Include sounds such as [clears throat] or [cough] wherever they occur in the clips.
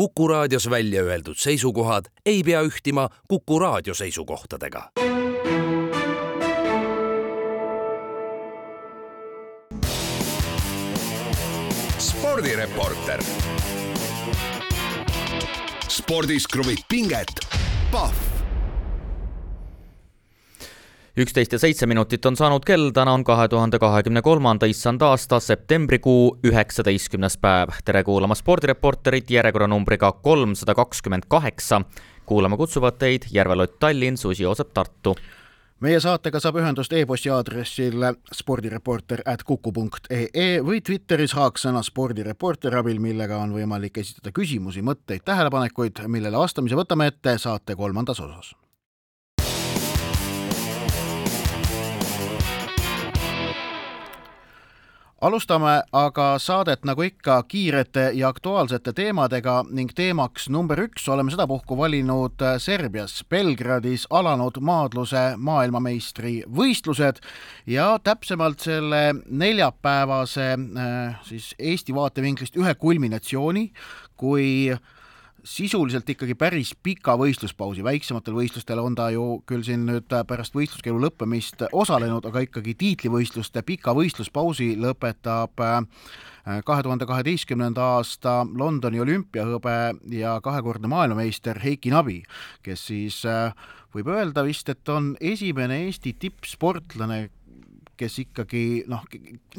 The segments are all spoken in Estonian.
Kuku raadios välja öeldud seisukohad ei pea ühtima Kuku raadio seisukohtadega. spordireporter. spordis kruvib pinget, Pahv üksteist ja seitse minutit on saanud kell, täna on kahe tuhande kahekümne kolmanda issand aasta septembrikuu üheksateistkümnes päev. tere kuulama spordireporterit järjekorranumbriga kolmsada kakskümmend kaheksa. kuulama kutsuvad teid Järve-Lott Tallinn, Susi Joosep Tartu meie saatega saab ühendust e-posti aadressil spordireporter at kuku punkt ee või Twitteris haaksõna spordireporter abil, millega on võimalik esitada küsimusi, mõtteid, tähelepanekuid, millele vastamise võtame ette saate kolmandas osas alustame aga saadet nagu ikka kiirete ja aktuaalsete teemadega ning teemaks number üks oleme sedapuhku valinud Serbias Belgradis alanud maadluse maailmameistri võistlused ja täpsemalt selle neljapäevase äh, siis Eesti vaatevinklist ühe kulminatsiooni, kui sisuliselt ikkagi päris pika võistluspausi, väiksematel võistlustel on ta ju küll siin nüüd pärast võistluskeelu lõppemist osalenud, aga ikkagi tiitlivõistluste pika võistluspausi lõpetab äh, kahe tuhande kaheteistkümnenda aasta Londoni olümpiahõbe ja kahekordne maailmameister Heiki Nabi, kes siis äh, võib öelda vist, et on esimene Eesti tippsportlane, kes ikkagi noh,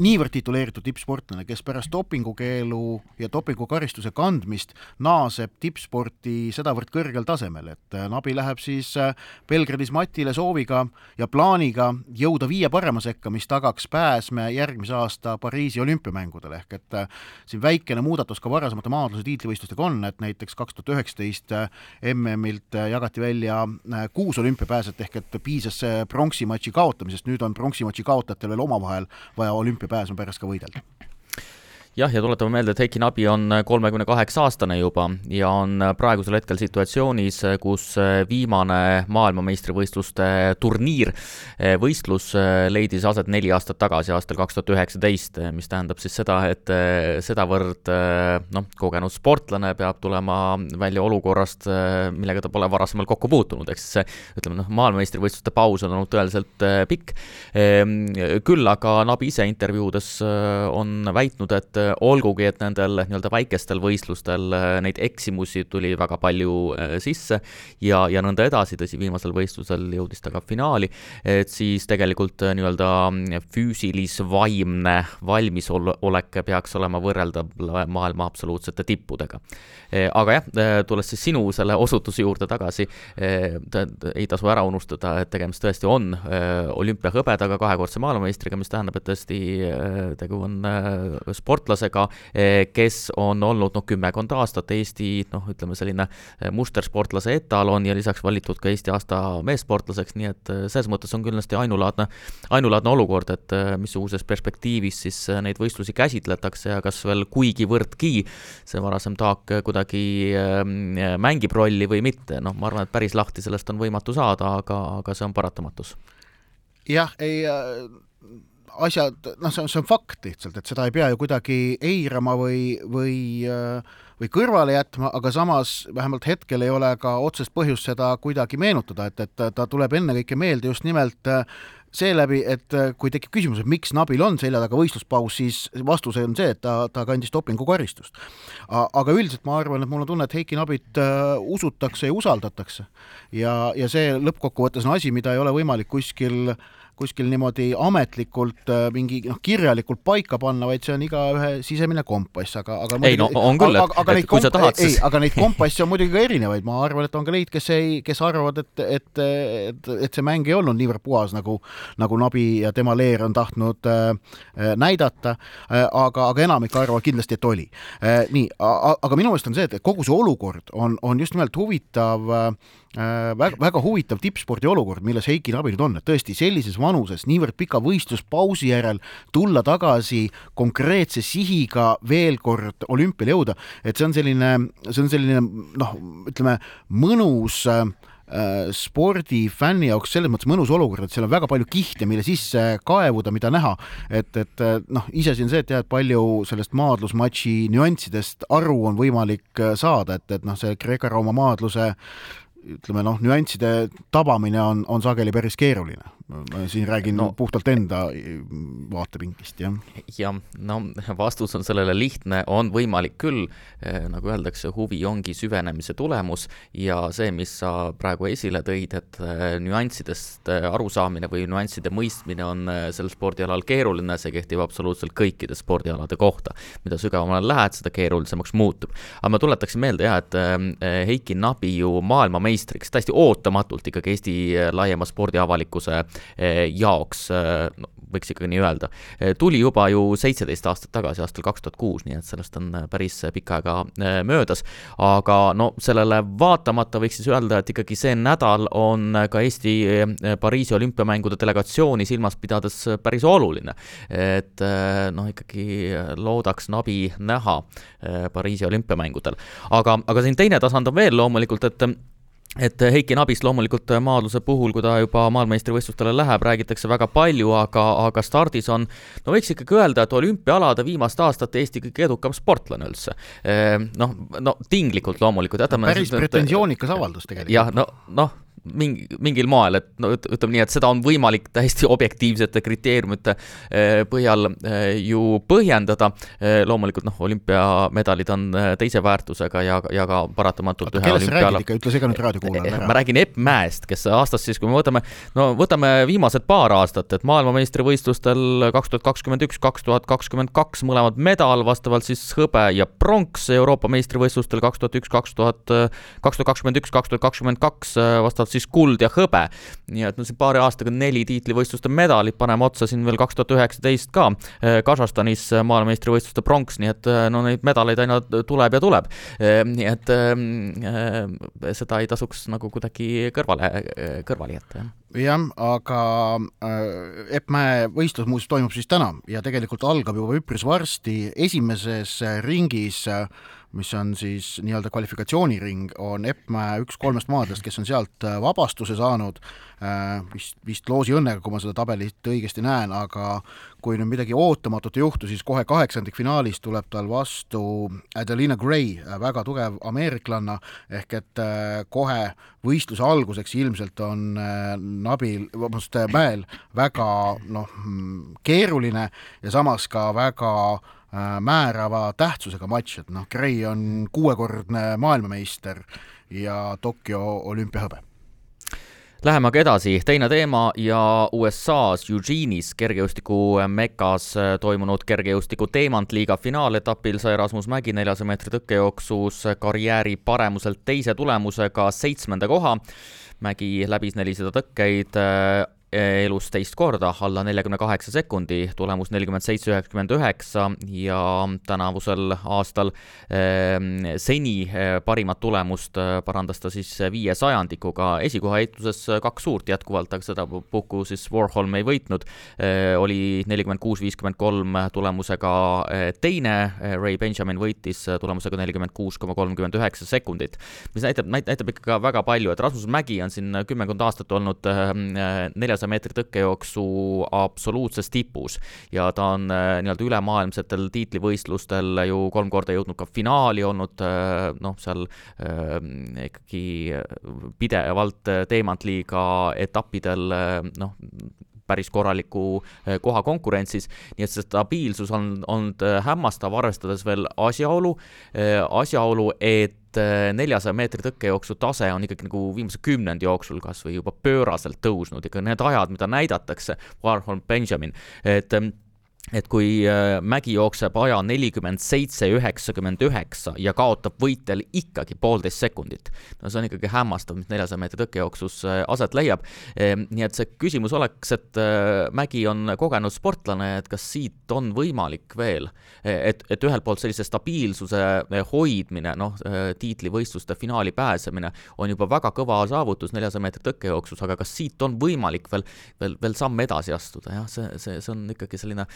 niivõrd tituleeritud tippsportlane, kes pärast dopingukeelu ja dopingukaristuse kandmist naaseb tippsporti sedavõrd kõrgel tasemel, et äh, Nabi läheb siis äh, Belgradis Matile sooviga ja plaaniga jõuda viie parema sekka, mis tagaks pääsme järgmise aasta Pariisi olümpiamängudele, ehk et äh, siin väikene muudatus ka varasemate maadluse tiitlivõistlustega on, et näiteks kaks tuhat üheksateist MM-ilt jagati välja kuus olümpiapääset, ehk et piisas pronksimatši kaotamisest, nüüd on pronksimatši kaotamine kaotajatel veel omavahel vaja olümpiapääsu pärast ka võidelda jah, ja tuletame meelde, et Heiki Nabi on kolmekümne kaheksa aastane juba ja on praegusel hetkel situatsioonis, kus viimane maailmameistrivõistluste turniir, võistlus leidis aset neli aastat tagasi, aastal kaks tuhat üheksateist, mis tähendab siis seda, et sedavõrd noh, kogenud sportlane peab tulema välja olukorrast, millega ta pole varasemalt kokku puutunud, ehk siis see ütleme noh, maailmameistrivõistluste paus on olnud tõeliselt pikk. küll aga Nabi ise intervjuudes on väitnud, et olgugi, et nendel nii-öelda väikestel võistlustel äh, neid eksimusi tuli väga palju äh, sisse ja, ja nõnda edasi, tõsi, viimasel võistlusel jõudis ta ka finaali, et siis tegelikult nii-öelda füüsilis-vaimne valmisolek peaks olema võrreldav maailma absoluutsete tippudega. aga jah, tulles siis sinu selle osutuse juurde tagasi, ei tasu ära unustada, et tegemist tõesti on olümpiahõbedaga, kahekordse maailmameistriga, mis tähendab, et tõesti tegu on sportlasega, sportlasega, eh, kes on olnud noh, kümmekond aastat Eesti noh, ütleme selline eh, mustersportlase etalon ja lisaks valitud ka Eesti aasta meessportlaseks, nii et eh, selles mõttes on kindlasti ainulaadne, ainulaadne olukord, et missuguses perspektiivis siis neid võistlusi käsitletakse ja kas veel kuigivõrdki see varasem taak kuidagi mängib rolli või mitte, noh, ma arvan, et päris lahti sellest on võimatu saada, aga, aga see on paratamatus. jah, ei asjad, noh, see on, see on fakt lihtsalt, et seda ei pea ju kuidagi eirama või, või või kõrvale jätma, aga samas vähemalt hetkel ei ole ka otsest põhjust seda kuidagi meenutada, et, et ta tuleb ennekõike meelde just nimelt seeläbi, et kui tekib küsimus, et miks Nabil on selja taga võistluspaus, siis vastus on see, et ta, ta kandis dopingukaristust. aga üldiselt ma arvan, et mul on tunne, et Heiki Nabit uh, usutakse ja usaldatakse. ja, ja see lõppkokkuvõttes on asi, mida ei ole võimalik kuskil uh, kuskil niimoodi ametlikult äh, mingi noh, kirjalikult paika panna, vaid see on igaühe sisemine kompass, aga, aga ei no on küll, et, et, et kui sa tahad, siis ei, aga neid kompasse on muidugi ka erinevaid, ma arvan, et on ka neid, kes ei, kes arvavad, et, et, et, et see mäng ei olnud niivõrd puhas, nagu nagu Nabi ja tema leer on tahtnud äh, äh näidata äh,, aga, aga enamik arvavad kindlasti, et oli äh,. nii, aga minu meelest on see, et kogu see olukord on, on just nimelt huvitav Äh, väga, väga huvitav tippspordi olukord, milles Heiki Nabi nüüd on, et tõesti sellises vanuses niivõrd pika võistluspausi järel tulla tagasi konkreetse sihiga veel kord olümpiale jõuda, et see on selline, see on selline noh, ütleme mõnus äh, spordifänni jaoks selles mõttes mõnus olukord, et seal on väga palju kihte, mille sisse kaevuda, mida näha. et, et noh, iseasi on see, et jah, et palju sellest maadlusmatši nüanssidest aru on võimalik saada, et, et noh, see Kreeka-Rooma maadluse ütleme noh, nüansside tabamine on, on sageli päris keeruline ma siin räägin no, puhtalt enda vaatepingist, jah. jah, no vastus on sellele lihtne, on võimalik küll, eh, nagu öeldakse, huvi ongi süvenemise tulemus ja see, mis sa praegu esile tõid, et eh, nüanssidest eh, arusaamine või nüansside mõistmine on sel spordialal keeruline, see kehtib absoluutselt kõikide spordialade kohta. mida sügavamale lähed, seda keerulisemaks muutub. aga ma tuletaksin meelde jah, et Heiki Nabi ju maailmameistriks täiesti ootamatult ikkagi Eesti laiema spordiavalikkuse Eh, jaoks, eh, võiks ikkagi nii öelda, eh, tuli juba ju seitseteist aastat tagasi, aastal kaks tuhat kuus, nii et sellest on päris pikk aega möödas, aga no sellele vaatamata võiks siis öelda, et ikkagi see nädal on ka Eesti Pariisi olümpiamängude delegatsiooni silmas pidades päris oluline. et noh, ikkagi loodaks nabi näha Pariisi olümpiamängudel. aga, aga siin teine tasand on veel loomulikult, et et Heiki Nabist loomulikult maadluse puhul, kui ta juba maailmameistrivõistlustele läheb, räägitakse väga palju, aga, aga stardis on, no võiks ikkagi öelda, et olümpiaalade viimaste aastate Eesti kõige edukam sportlane üldse. Ehm, noh, no tinglikult loomulikult, jätame päris pretensioonikas avaldus tegelikult. jah, no, noh mingi, mingil moel, et no ütleme nii, et seda on võimalik täiesti objektiivsete kriteeriumite eh, põhjal eh, ju põhjendada. Eh, loomulikult noh, olümpiamedalid on teise väärtusega ja, ja ka paratamatult räägid ikka, ütle see ka nüüd raadiokuulajale ära. ma räägin Epp Mäest, kes aastast siis, kui me võtame, no võtame viimased paar aastat, et maailmameistrivõistlustel kaks tuhat kakskümmend üks, kaks tuhat kakskümmend kaks mõlemad medal, vastavalt siis hõbe ja pronks, Euroopa meistrivõistlustel kaks tuhat üks, kaks tuhat, kaks tuhat kakskümmend üks, kaks tuhat kakskümmend kaks, vastavalt siis kuld ja hõbe. nii et no siin paari aastaga neli tiitlivõistluste medalit, paneme otsa siin veel kaks tuhat üheksateist ka eh, Kasahstanis eh, maailmameistrivõistluste pronks, nii et eh, no neid medaleid aina tuleb ja tuleb. nii et seda ei tasuks nagu kuidagi kõrvale, kõrvale jätta, jah jah, aga Epp Mäe võistlus muuseas toimub siis täna ja tegelikult algab juba üpris varsti esimeses ringis äh, mis on siis nii-öelda kvalifikatsiooniring, on Eppmäe üks kolmest maadlast, kes on sealt äh, vabastuse saanud, äh, vist, vist loosi õnnega, kui ma seda tabelit õigesti näen, aga kui nüüd midagi ootamatut ei juhtu, siis kohe kaheksandikfinaalis tuleb tal vastu Adelina Gray, äh, väga tugev ameeriklanna, ehk et kohe võistluse alguseks ilmselt on Nabil, vabandust, Mäel väga noh, mm, keeruline ja samas ka väga määrava tähtsusega matš, et noh, Gray on kuuekordne maailmameister ja Tokyo olümpiahõbe Läheme aga edasi, teine teema ja USA-s Eugene'is kergejõustiku mekas toimunud kergejõustiku teemantliiga finaaletapil sai Rasmus Mägi neljasaja meetri tõkkejooksus karjääri paremuselt teise tulemusega seitsmenda koha. Mägi läbis nelisada tõkkeid elus teist korda alla neljakümne kaheksa sekundi, tulemus nelikümmend seitse, üheksakümmend üheksa ja tänavusel aastal eh, seni eh, parimat tulemust eh, parandas ta siis viie sajandikuga, esikoha heituses kaks suurt jätkuvalt, aga sedapuhku siis Warholm ei võitnud. Eh,, oli nelikümmend kuus, viiskümmend kolm tulemusega eh, teine, Ray Benjamin võitis tulemusega nelikümmend kuus koma kolmkümmend üheksa sekundit, mis näitab, näitab ikka väga palju, et Rasmus Mägi on siin kümmekond aastat olnud eh, neljas kahesaja meetri tõkkejooksu absoluutses tipus. Ja ta on äh, nii-öelda ülemaailmsetel tiitlivõistlustel ju kolm korda jõudnud ka finaali olnud, äh, noh, seal äh, ikkagi pidevalt teemantliiga etappidel noh, päris korraliku koha konkurentsis, nii et see stabiilsus on olnud hämmastav, arvestades veel asjaolu, asjaolu, et neljasaja meetri tõkkejooksu tase on ikkagi nagu viimase kümnendi jooksul kas või juba pööraselt tõusnud, ikka need ajad, mida näidatakse, Warhol Benjamin, et et kui äh, Mägi jookseb aja nelikümmend seitse, üheksakümmend üheksa ja kaotab võitjal ikkagi poolteist sekundit, no see on ikkagi hämmastav, mis neljasaja meetri tõkkejooksus äh, aset leiab. Ehm, nii et see küsimus oleks, et äh, Mägi on kogenud sportlane, et kas siit on võimalik veel, et, et ühelt poolt sellise stabiilsuse hoidmine, noh, tiitlivõistluste finaali pääsemine on juba väga kõva saavutus neljasaja meetri tõkkejooksus, aga kas siit on võimalik veel, veel, veel samm edasi astuda, jah, see, see, see on ikkagi selline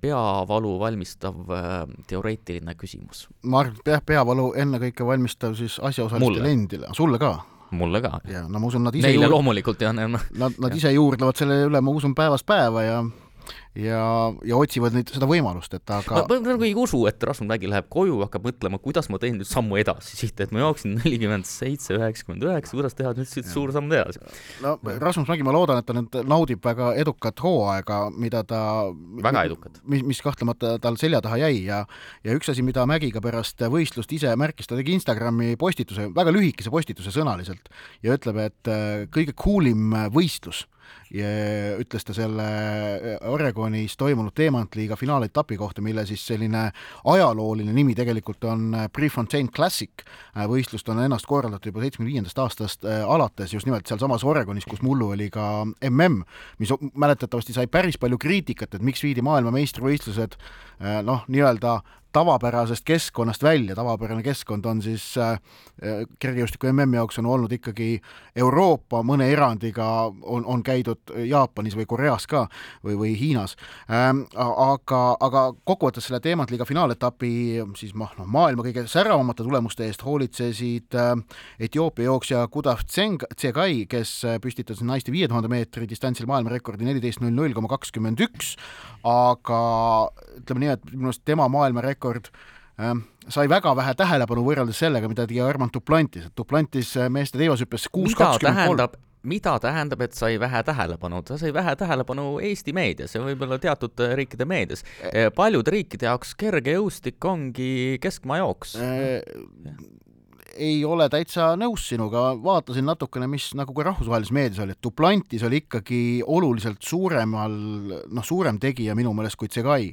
peavalu valmistav äh, teoreetiline küsimus. ma arvan, et jah, peavalu ennekõike valmistav siis asjaosalistele endile, sulle ka mulle ka. ja no ma usun, nad ise Neile juur... loomulikult ja nad, nad [laughs] ise juurdlevad selle üle, ma usun, päevast päeva ja ja, ja otsivad neid, seda võimalust, et aga ma, ma nagu ei usu, et Rasmus Mägi läheb koju, hakkab mõtlema, kuidas ma teen nüüd sammu edasi [laughs] siit, et ma jooksin nelikümmend seitse, üheksakümmend üheksa, kuidas teha nüüd siit suur samm edasi? no Rasmus Mägi, ma loodan, et ta nüüd naudib väga edukat hooaega, mida ta väga edukat. mis, mis kahtlemata tal selja taha jäi ja ja üks asi, mida Mägi ka pärast võistlust ise märkis, ta tegi Instagrami postituse, väga lühikese postituse sõnaliselt ja ütleb, et äh, kõige cool im võistlus ütles ta selle äh, Oregonis toimunud teemantliiga finaaletapi kohta, mille siis selline ajalooline nimi tegelikult on äh, Prefontaine Classic. Äh, võistlust on ennast korraldatud juba seitsmekümne viiendast aastast alates just nimelt sealsamas Oregonis, kus mullu oli ka mm, mis mäletatavasti sai päris palju kriitikat, et miks viidi maailmameistrivõistlused noh, nii-öelda tavapärasest keskkonnast välja, tavapärane keskkond on siis äh, kergejõustiku MM-i jaoks on olnud ikkagi Euroopa, mõne erandiga on, on käidud Jaapanis või Koreas ka või, või Hiinas ähm,. aga, aga kokkuvõttes selle teemantliiga finaaletapi siis noh, maailma kõige säravamate tulemuste eest hoolitsesid äh, Etioopia jooksja Kudav Tsegai, kes püstitas naiste viie tuhande meetri distantsil maailmarekordi neliteist null null koma kakskümmend üks, aga ütleme nii, et minu arust tema maailmarekord äh, sai väga vähe tähelepanu võrreldes sellega, mida tegi Armand Duplantis, et Duplantis äh, meeste teivashüppes kuus kakskümmend kolm. mida tähendab, et sai vähe tähelepanu, ta sai vähe tähelepanu Eesti meedias ja võib-olla teatud äh, riikide meedias. Äh, paljude riikide jaoks kergejõustik ongi keskmaa jooks ei ole täitsa nõus sinuga, vaatasin natukene, mis nagu ka rahvusvahelises meedias oli, et Duplantis oli ikkagi oluliselt suuremal, noh, suurem tegija minu meelest kui Tsegai.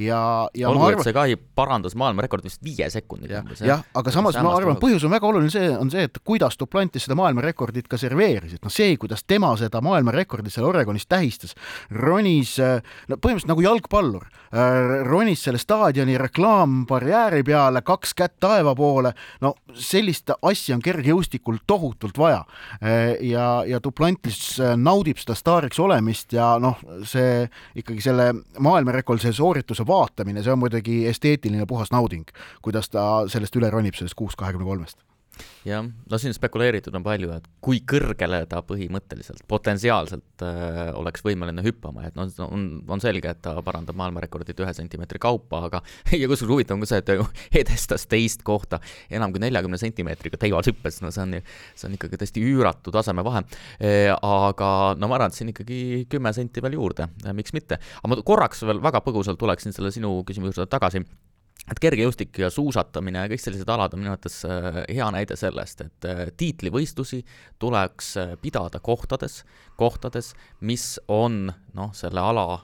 ja, ja olgu, et Tsegai parandas maailmarekordi vist viie sekundiga. jah, aga samas ma arvan, põhjus on väga oluline, see on see, et kuidas Duplantis seda maailmarekordit ka serveeris, et noh, see, kuidas tema seda maailmarekordit seal Oregonis tähistas, ronis, no põhimõtteliselt nagu jalgpallur, ronis selle staadioni reklaambarjääri peale, kaks kätt taeva poole, no see sellist asja on kergejõustikul tohutult vaja. ja, ja Duplantis naudib seda staariks olemist ja noh, see ikkagi selle maailmarekordse soorituse vaatamine, see on muidugi esteetiline puhas nauding, kuidas ta sellest üle ronib, sellest kuus kahekümne kolmest jah, no siin spekuleeritud on palju, et kui kõrgele ta põhimõtteliselt, potentsiaalselt äh, oleks võimeline hüppama, et noh, on, on selge, et ta parandab maailmarekordit ühe sentimeetri kaupa, aga [laughs] ja kusjuures huvitav on ka see, et ta ju [laughs] edestas teist kohta enam kui neljakümne sentimeetriga teivashüppes, no see on, see on ikkagi täiesti üüratu tasemevahe e,. aga no ma arvan, et siin ikkagi kümme senti veel juurde, miks mitte. aga ma korraks veel väga põgusalt tuleksin selle sinu küsimuse juurde tagasi et kergejõustik ja suusatamine ja kõik sellised alad on minu arvates äh, hea näide sellest, et äh, tiitlivõistlusi tuleks äh, pidada kohtades, kohtades, mis on noh, selle ala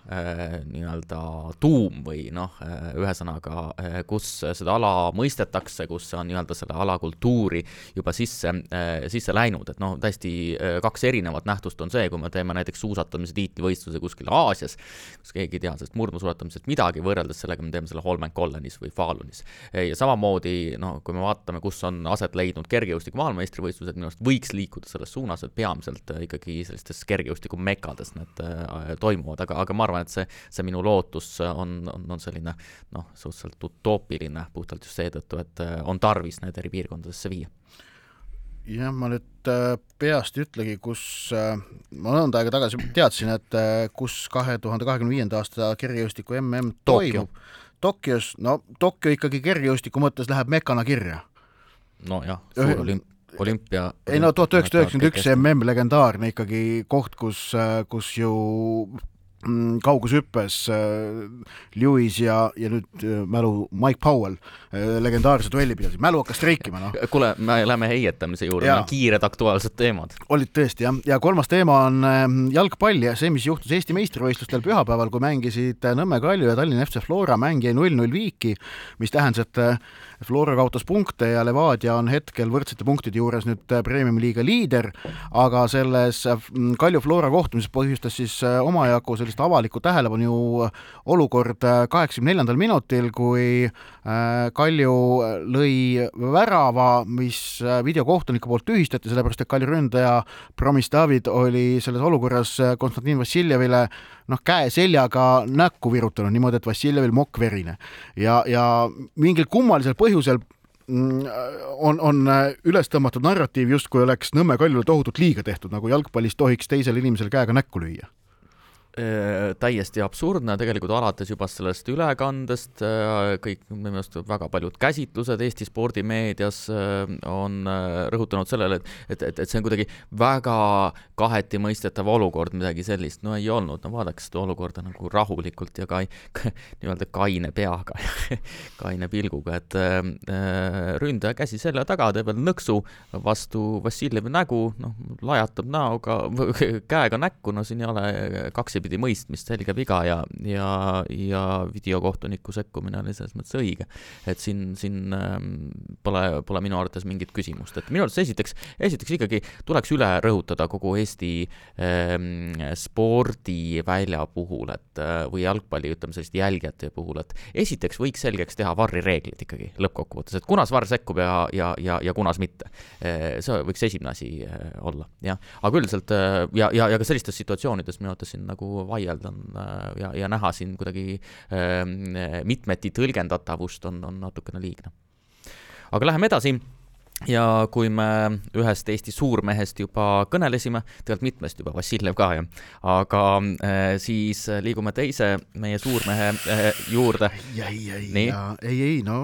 nii-öelda tuum või noh ühesõnaga kus seda ala mõistetakse, kus on nii-öelda selle ala kultuuri juba sisse sisse läinud, et noh, täiesti kaks erinevat nähtust on see, kui me teeme näiteks suusatamise tiitlivõistluse kuskil Aasias, kus keegi ei tea sellest murdmaasuusatamisest midagi, võrreldes sellega me teeme selle Holmenkollenis või Falunis. ja samamoodi noh, kui me vaatame, kus on aset leidnud kergejõustiku maailmameistrivõistlused, minu arust võiks liikuda selles suunas, et peamiselt äh, ikkagi sellistes kergejõustiku mekades need äh, toimuvad, aga, aga ma arvan, et see, see minu lootus on, on, on selline noh, suhteliselt utoopiline puhtalt just seetõttu, et äh, on tarvis need eri piirkondadesse viia jah, ma nüüd peast ei ütlegi, kus, ma mõnda aega tagasi teadsin, et kus kahe tuhande kahekümne viienda aasta kergejõustiku mm toimub. Tokyos, no Tokyo ikkagi kergejõustiku mõttes läheb mekana kirja. nojah, suur olümp-, olümpia. ei no tuhat üheksasada üheksakümmend üks mm legendaarne ikkagi koht, kus, kus ju mm, kaugushüppes äh, Lewis ja, ja nüüd äh, mälu Mike Powell legendaarse duelli pidasid, mälu hakkas streikima, noh. kuule, me läheme heietamise juurde, kiired aktuaalsed teemad. olid tõesti, jah, ja kolmas teema on jalgpall ja see, mis juhtus Eesti meistrivõistlustel pühapäeval, kui mängisid Nõmme Kalju ja Tallinna FC Flora, mäng jäi null-null viiki, mis tähendas, et Flora kaotas punkte ja Levadia on hetkel võrdsete punktide juures nüüd äh, Premium-liiga liider, aga selles äh, Kalju Flora kohtumises põhjustas siis äh, omajagu sellist avalikku tähelepanu olukord kaheksakümne neljandal minutil, kui Kalju lõi värava, mis videokohtuniku poolt tühistati, sellepärast et Kalju ründaja Promis David oli selles olukorras Konstantin Vassiljevile noh, käe seljaga näkku virutanud niimoodi, et Vassiljevil mokk verine. Ja, ja mingil kummalisel põhjusel mm, on, on üles tõmmatud narratiiv, justkui oleks Nõmme Kaljule tohutult liiga tehtud, nagu jalgpallis tohiks teisel inimesel käega näkku lüüa. Äh, täiesti absurdne, tegelikult alates juba sellest ülekandest, äh, kõik minu meelest väga paljud käsitlused Eesti spordimeedias äh, on rõhutanud sellele, et, et, et, et see on kuidagi väga kaheti mõistetav olukord, midagi sellist, no ei olnud, no vaadake seda olukorda nagu rahulikult ja kai-, nii-öelda kaine peaga [laughs] kaine pilguga, et äh, ründaja käsi selja taga, teeb veel nõksu vastu Vassiljevi nägu, noh, lajatab näoga, [laughs] käega näkku, no siin ei ole kaksi pidi mõistmist, selge viga ja, ja, ja videokohtuniku sekkumine oli selles mõttes õige. et siin, siin ähm, pole, pole minu arvates mingit küsimust, et minu arvates esiteks, esiteks ikkagi tuleks üle rõhutada kogu Eesti ähm, spordivälja puhul, et äh, või jalgpalli, ütleme selliste jälgijate puhul, et esiteks võiks selgeks teha varri reeglid ikkagi lõppkokkuvõttes, et kunas varr sekkub ja, ja, ja, ja kunas mitte. Äh, see võiks esimene asi äh, olla, jah. aga üldiselt ja, ja, ja ka sellistes situatsioonides minu arvates siin nagu vaielda on äh, ja, ja näha siin kuidagi äh, mitmeti tõlgendatavust on, on natukene liigne. aga läheme edasi ja kui me ühest Eesti suurmehest juba kõnelesime, tegelikult mitmest juba, Vassiljev ka ju, aga äh, siis liigume teise meie suurmehe äh, juurde. ei, ei, ei, ei, ei, no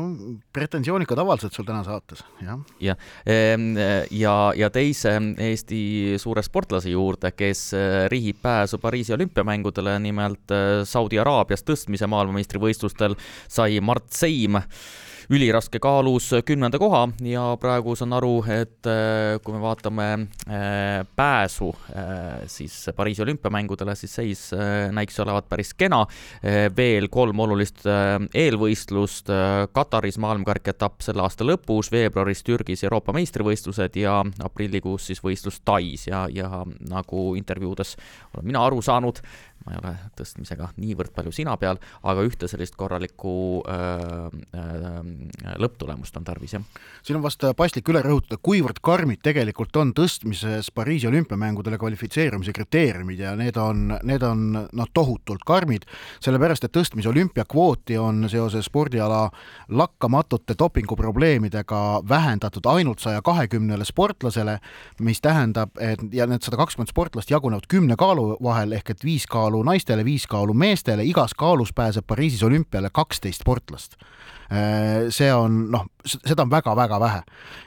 pretensioonikad avaldused sul täna saates, jah. jah, ehm, ja, ja teise Eesti suure sportlase juurde, kes äh, rihib pääsu Pariisi olümpiamängudele, nimelt Saudi Araabias tõstmise maailmameistrivõistlustel sai Mart Seim üliraske kaalus kümnenda koha ja praegu saan aru, et äh, kui me vaatame äh, pääsu äh, siis Pariisi olümpiamängudele, siis seis näiks olevat päris kena. veel kolm olulist eelvõistlust, Kataris maailmakarikaetapp selle aasta lõpus, veebruaris Türgis Euroopa meistrivõistlused ja aprillikuus siis võistlus Tais ja, ja nagu intervjuudes olen mina aru saanud, ma ei ole tõstmisega niivõrd palju sina peal, aga ühte sellist korralikku äh, lõpptulemust on tarvis, jah. siin on vast paslik üle rõhutada, kuivõrd karmid tegelikult on tõstmises Pariisi olümpiamängudele kvalifitseerumise kriteeriumid ja need on, need on noh, tohutult karmid, sellepärast et tõstmise olümpiakvooti on seoses spordiala lakkamatute dopinguprobleemidega vähendatud ainult saja kahekümnele sportlasele, mis tähendab, et ja need sada kakskümmend sportlast jagunevad kümne kaalu vahel ehk et viis kaalu kaalu naistele, viis kaalu meestele, igas kaalus pääseb Pariisis olümpiale kaksteist sportlast. Äh, see on noh, seda on väga-väga vähe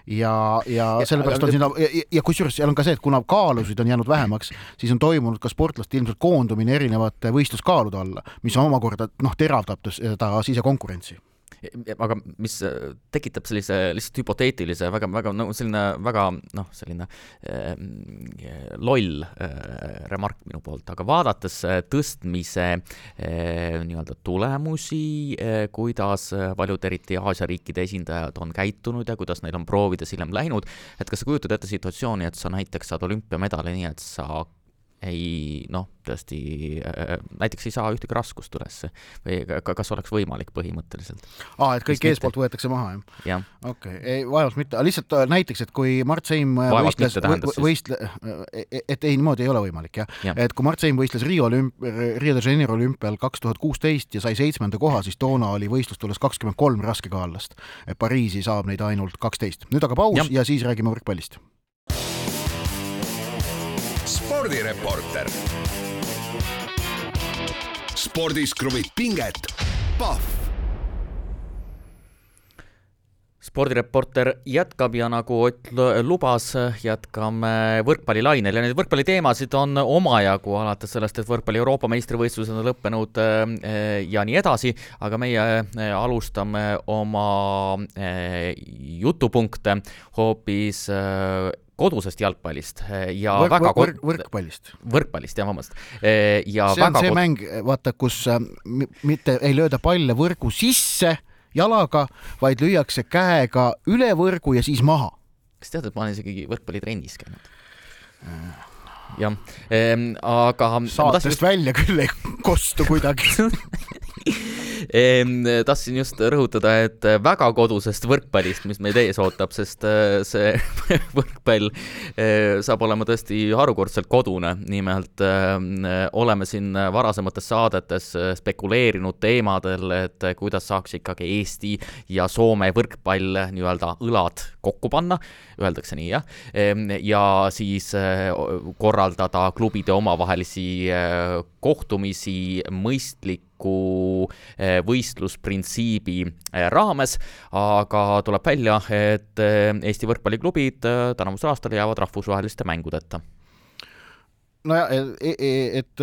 ja, ja sellepärast on sinna ja, ja kusjuures seal on ka see, et kuna kaalusid on jäänud vähemaks, siis on toimunud ka sportlaste ilmselt koondumine erinevate võistluskaalude alla, mis omakorda noh, teravdab seda sisekonkurentsi aga mis äh, tekitab sellise lihtsalt hüpoteetilise väga, väga no selline väga noh, selline äh, loll äh, remark minu poolt, aga vaadates äh, tõstmise äh, nii-öelda tulemusi äh,, kuidas paljud eriti Aasia riikide esindajad on käitunud ja kuidas neil on proovides hiljem läinud, et kas sa kujutad ette situatsiooni, et sa näiteks saad olümpiamedali nii, et sa ei noh, tõesti äh, näiteks ei saa ühtegi raskust ülesse või kas oleks võimalik põhimõtteliselt? aa, et kõik eespoolt võetakse maha, jah ja.? okei ei vaevalt mitte, lihtsalt äh, näiteks, et kui Mart Seim äh, vaevalt võistles, võistle-, et ei, niimoodi ei ole võimalik jah ja. et kui Mart Seim võistles Rio olümp-, Rio de Janeiro olümpial kaks tuhat kuusteist ja sai seitsmenda koha, siis toona oli võistlustules kakskümmend kolm raskekaalast. Pariisi saab neid ainult kaksteist. nüüd aga paus ja, ja siis räägime võrkpallist spordireporter. spordis kruvib pinget, Pahv. Spordireporter jätkab ja nagu Ott lubas, jätkame võrkpallilainel. Ja neid võrkpalliteemasid on omajagu, alates sellest, et võrkpalli Euroopa meistrivõistlused on lõppenud eh, ja nii edasi, aga meie eh, alustame oma eh, jutupunkte hoopis kodusest jalgpallist eh, ja Võrk, väga võrk, võrkpallist. võrkpallist, jah, vabandust. Eh, ja see on see kod... mäng, vaata, kus äh, mitte ei lööda palle võrgu sisse jalaga, vaid lüüakse käega üle võrgu ja siis maha. kas tead, et ma olen isegi võrkpallitrennis käinud? jah ehm,, aga saatest tahtsin... välja küll ei kostu kuidagi [laughs] tahtsin just rõhutada, et väga kodusest võrkpallist, mis meid ees ootab, sest äh, see [laughs] võrkpall äh, saab olema tõesti harukordselt kodune. nimelt äh, oleme siin varasemates saadetes spekuleerinud teemadel, et kuidas saaks ikkagi Eesti ja Soome võrkpall nii-öelda õlad kokku panna, öeldakse nii, jah, ja siis korraldada klubide omavahelisi kohtumisi mõistliku eh, võistlusprintsiibi eh, raames, aga tuleb välja, et eh, Eesti võrkpalliklubid tänavusel aastal jäävad rahvusvaheliste mängudeta. Nojah, et, e, et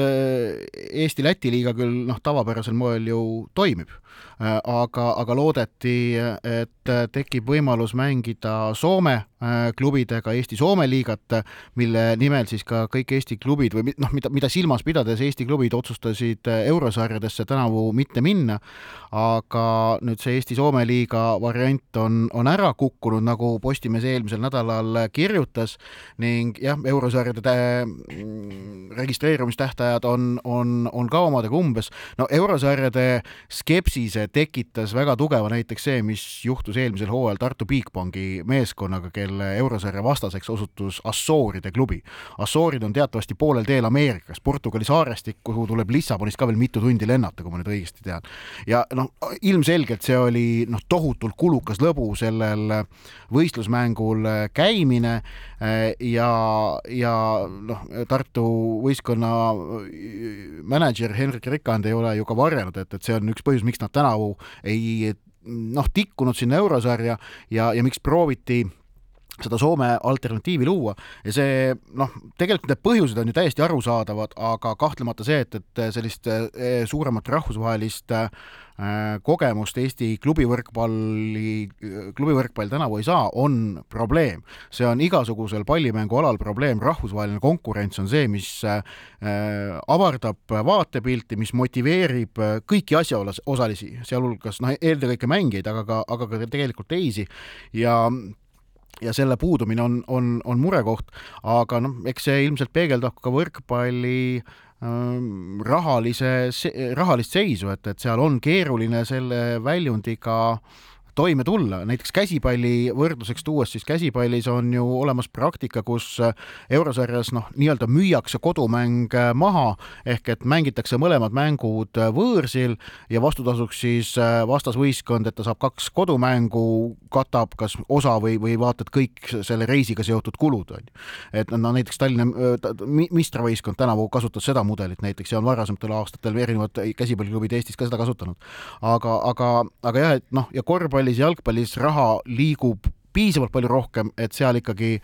Eesti-Läti liiga küll noh, tavapärasel moel ju toimib, aga, aga loodeti, et tekib võimalus mängida Soome Äh, klubidega Eesti-Soome liigat, mille nimel siis ka kõik Eesti klubid või noh, mida, mida silmas pidades Eesti klubid otsustasid äh, eurosarjadesse tänavu mitte minna, aga nüüd see Eesti-Soome liiga variant on, on ära kukkunud, nagu Postimees eelmisel nädalal kirjutas ning jah, eurosarjade mm, registreerumistähtajad on, on, on ka omadega umbes. no eurosarjade skepsise tekitas väga tugeva näiteks see, mis juhtus eelmisel hooajal Tartu Bigbanki meeskonnaga, kel kelle eurosarja vastaseks osutus Assooride klubi. Assoorid on teatavasti poolel teel Ameerikas, Portugali saarestik, kuhu tuleb Lissabonist ka veel mitu tundi lennata, kui ma nüüd õigesti tean. ja noh, ilmselgelt see oli noh, tohutult kulukas lõbu sellel võistlusmängul käimine ja, ja noh, Tartu võistkonna mänedžer Henrik Rikand ei ole ju ka varjanud, et, et see on üks põhjus, miks nad tänavu ei noh, tikkunud sinna eurosarja ja, ja miks prooviti seda Soome alternatiivi luua. Ja see noh, tegelikult need põhjused on ju täiesti arusaadavad, aga kahtlemata see, et, et sellist eh, suuremat rahvusvahelist äh, kogemust Eesti klubivõrkpalli, klubivõrkpall tänavu ei saa, on probleem. see on igasugusel pallimängualal probleem, rahvusvaheline konkurents on see, mis äh, avardab vaatepilti, mis motiveerib kõiki asjaosalisi, sealhulgas noh, eelkõige mängijaid, aga ka, aga ka tegelikult teisi. Ja ja selle puudumine on, on, on murekoht, aga noh, eks see ilmselt peegeldab ka võrkpalli ähm, rahalise, rahalist seisu, et, et seal on keeruline selle väljundiga toime tulla, näiteks käsipalli võrdluseks tuues, siis käsipallis on ju olemas praktika, kus äh, eurosarjas noh, nii-öelda müüakse kodumäng äh, maha, ehk et mängitakse mõlemad mängud äh, võõrsil ja vastutasuks siis vastasvõistkond, et ta saab kaks kodumängu, katab kas osa või, või vaata et kõik selle reisiga seotud kulud, on ju. et no näiteks Tallinna meistrivõistkond tänavu kasutas seda mudelit näiteks ja on varasematel aastatel erinevad käsipalliklubid Eestis ka seda kasutanud. aga, aga, aga jah, et noh, ja korvpall korvpallis, jalgpallis raha liigub piisavalt palju rohkem, et seal ikkagi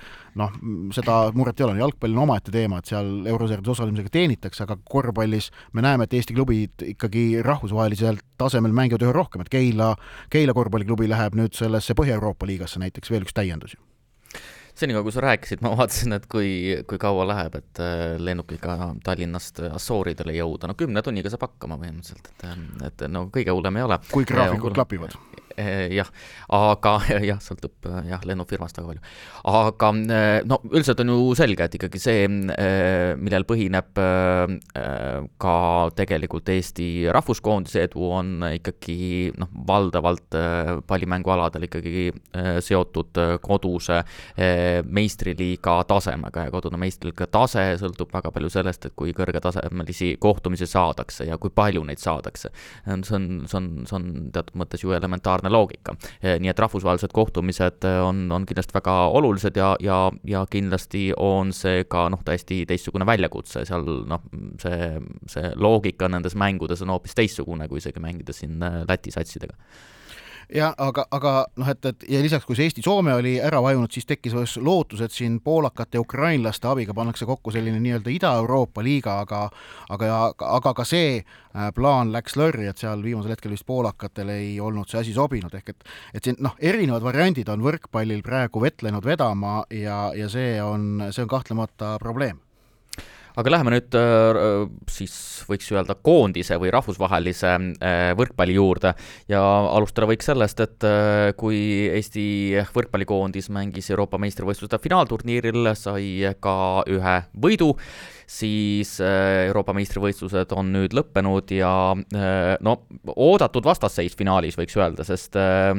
noh, seda muret ei ole, jalgpall on omaette teema, et seal eurosarjades osalemisega teenitakse, aga korvpallis me näeme, et Eesti klubid ikkagi rahvusvahelisel tasemel mängivad üha rohkem, et Keila, Keila korvpalliklubi läheb nüüd sellesse Põhja-Euroopa liigasse näiteks veel üks täiendus ju. Senikaua, kui sa rääkisid, ma vaatasin, et kui, kui kaua läheb, et äh, lennukiga Tallinnast Assooridele jõuda, no kümne tunniga saab hakkama põhimõtteliselt, et, et no kõige hullem ei ole. kui graafikud klapivad jah, aga [laughs] jah, sõltub jah, lennufirmast väga palju. aga eh, no üldiselt on ju selge, et ikkagi see, eh, millel põhineb ka tegelikult Eesti rahvuskoondise edu, on ikkagi noh, valdavalt pallimängualadel ikkagi seotud koduse meistriliiga tasemega ja kodune meistriliiga tase sõltub väga palju sellest, et kui kõrgetasemelisi kohtumisi saadakse ja kui palju neid saadakse. see on, see on, see on teatud mõttes ju elementaarne sarnane loogika. Eh, nii et rahvusvahelised kohtumised eh, on, on kindlasti väga olulised ja, ja, ja kindlasti on see ka noh, täiesti teistsugune väljakutse, seal noh, see, see loogika nendes mängudes on hoopis teistsugune, kui isegi mängida siin eh, Läti satsidega jah, aga, aga noh, et, et ja lisaks, kui see Eesti-Soome oli ära vajunud, siis tekkis lootus, et siin poolakate ja ukrainlaste abiga pannakse kokku selline nii-öelda Ida-Euroopa liiga, aga aga, aga ka see äh, plaan läks lörri, et seal viimasel hetkel vist poolakatel ei olnud see asi sobinud, ehk et et siin noh, erinevad variandid on võrkpallil praegu vetlenud vedama ja, ja see on, see on kahtlemata probleem aga läheme nüüd siis võiks öelda koondise või rahvusvahelise võrkpalli juurde. Ja alustada võiks sellest, et kui Eesti võrkpallikoondis mängis Euroopa meistrivõistluste finaalturniiril, sai ka ühe võidu siis äh, Euroopa meistrivõistlused on nüüd lõppenud ja äh, no oodatud vastasseis finaalis, võiks öelda, sest äh,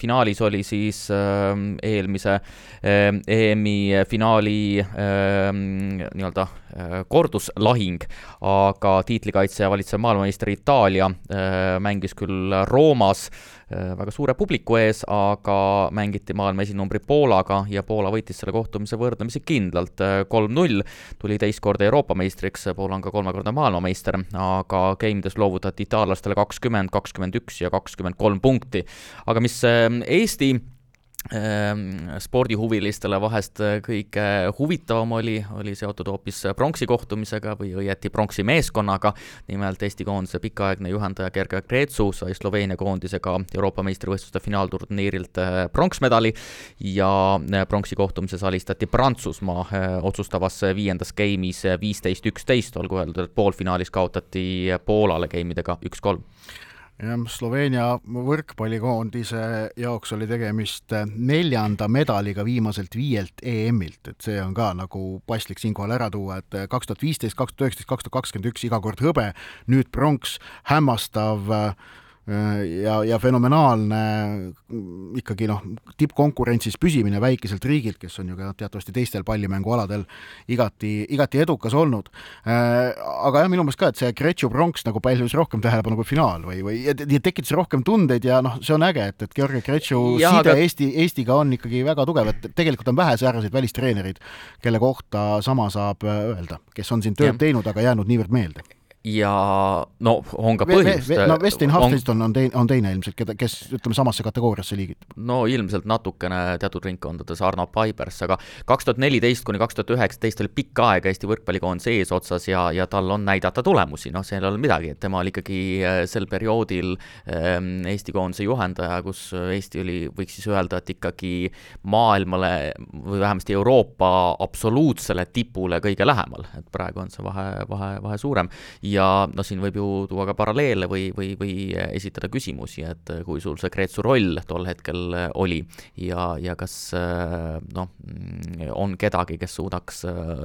finaalis oli siis eelmise EM-i finaali nii-öelda korduslahing, aga tiitlikaitse valitsev maailmameister Itaalia mängis küll Roomas väga suure publiku ees, aga mängiti maailma esinumbri Poolaga ja Poola võitis selle kohtumise võrdlemisi kindlalt, äh, kolm-null, tuli teist korda Euroopa meistriks, Poola on ka kolmekordne maailmameister, aga game'ides loovutati itaallastele kakskümmend, kakskümmend üks ja kakskümmend kolm punkti. aga mis äh, Eesti spordihuvilistele vahest äh, kõige huvitavam oli, oli seotud hoopis pronksi kohtumisega või õieti pronksi meeskonnaga. nimelt Eesti koondise pikaaegne juhendaja Gerga Kreetsu sai Sloveenia koondisega Euroopa meistrivõistluste finaalturniirilt äh, pronksmedali ja äh, pronksi kohtumises alistati Prantsusmaa otsustavas viiendas game'is viisteist, üksteist, olgu öeldud, et poolfinaalis kaotati Poolale game idega üks-kolm Sloveenia võrkpallikoondise jaoks oli tegemist neljanda medaliga viimaselt viielt EM-ilt, et see on ka nagu paslik siinkohal ära tuua, et kaks tuhat viisteist, kaks tuhat üheksateist, kaks tuhat kakskümmend üks iga kord hõbe, nüüd pronks, hämmastav äh, ja, ja fenomenaalne ikkagi noh, tippkonkurentsis püsimine väikeselt riigilt, kes on ju ka teatavasti teistel pallimängualadel igati, igati edukas olnud. Aga jah, minu meelest ka, et see Gretšu pronks nagu pälvis rohkem tähelepanu kui finaal või, või ja tekitas rohkem tundeid ja noh, see on äge, et, et Georgi Gretšu side aga... Eesti, Eestiga on ikkagi väga tugev, et tegelikult on vähe sääraseid välistreenereid, kelle kohta sama saab öelda, kes on siin tööd ja. teinud, aga jäänud niivõrd meelde ja no on ka põhjust. no Westin Hafniston on, on teine, on teine ilmselt, keda, kes ütleme samasse kategooriasse liigitub. no ilmselt natukene teatud ringkondades Arno Paibers, aga kaks tuhat neliteist kuni kaks tuhat üheksateist oli pikka aega Eesti võrkpallikoondis eesotsas ja, ja tal on näidata tulemusi, noh, seal ei ole midagi, et tema oli ikkagi äh, sel perioodil ähm, Eesti koondise juhendaja, kus Eesti oli, võiks siis öelda, et ikkagi maailmale või vähemasti Euroopa absoluutsele tipule kõige lähemal, et praegu on see vahe, vahe, vahe suurem ja noh, siin võib ju tuua ka paralleele või, või, või esitada küsimusi, et kui sul see Kreetsu roll tol hetkel oli ja, ja kas noh, on kedagi, kes suudaks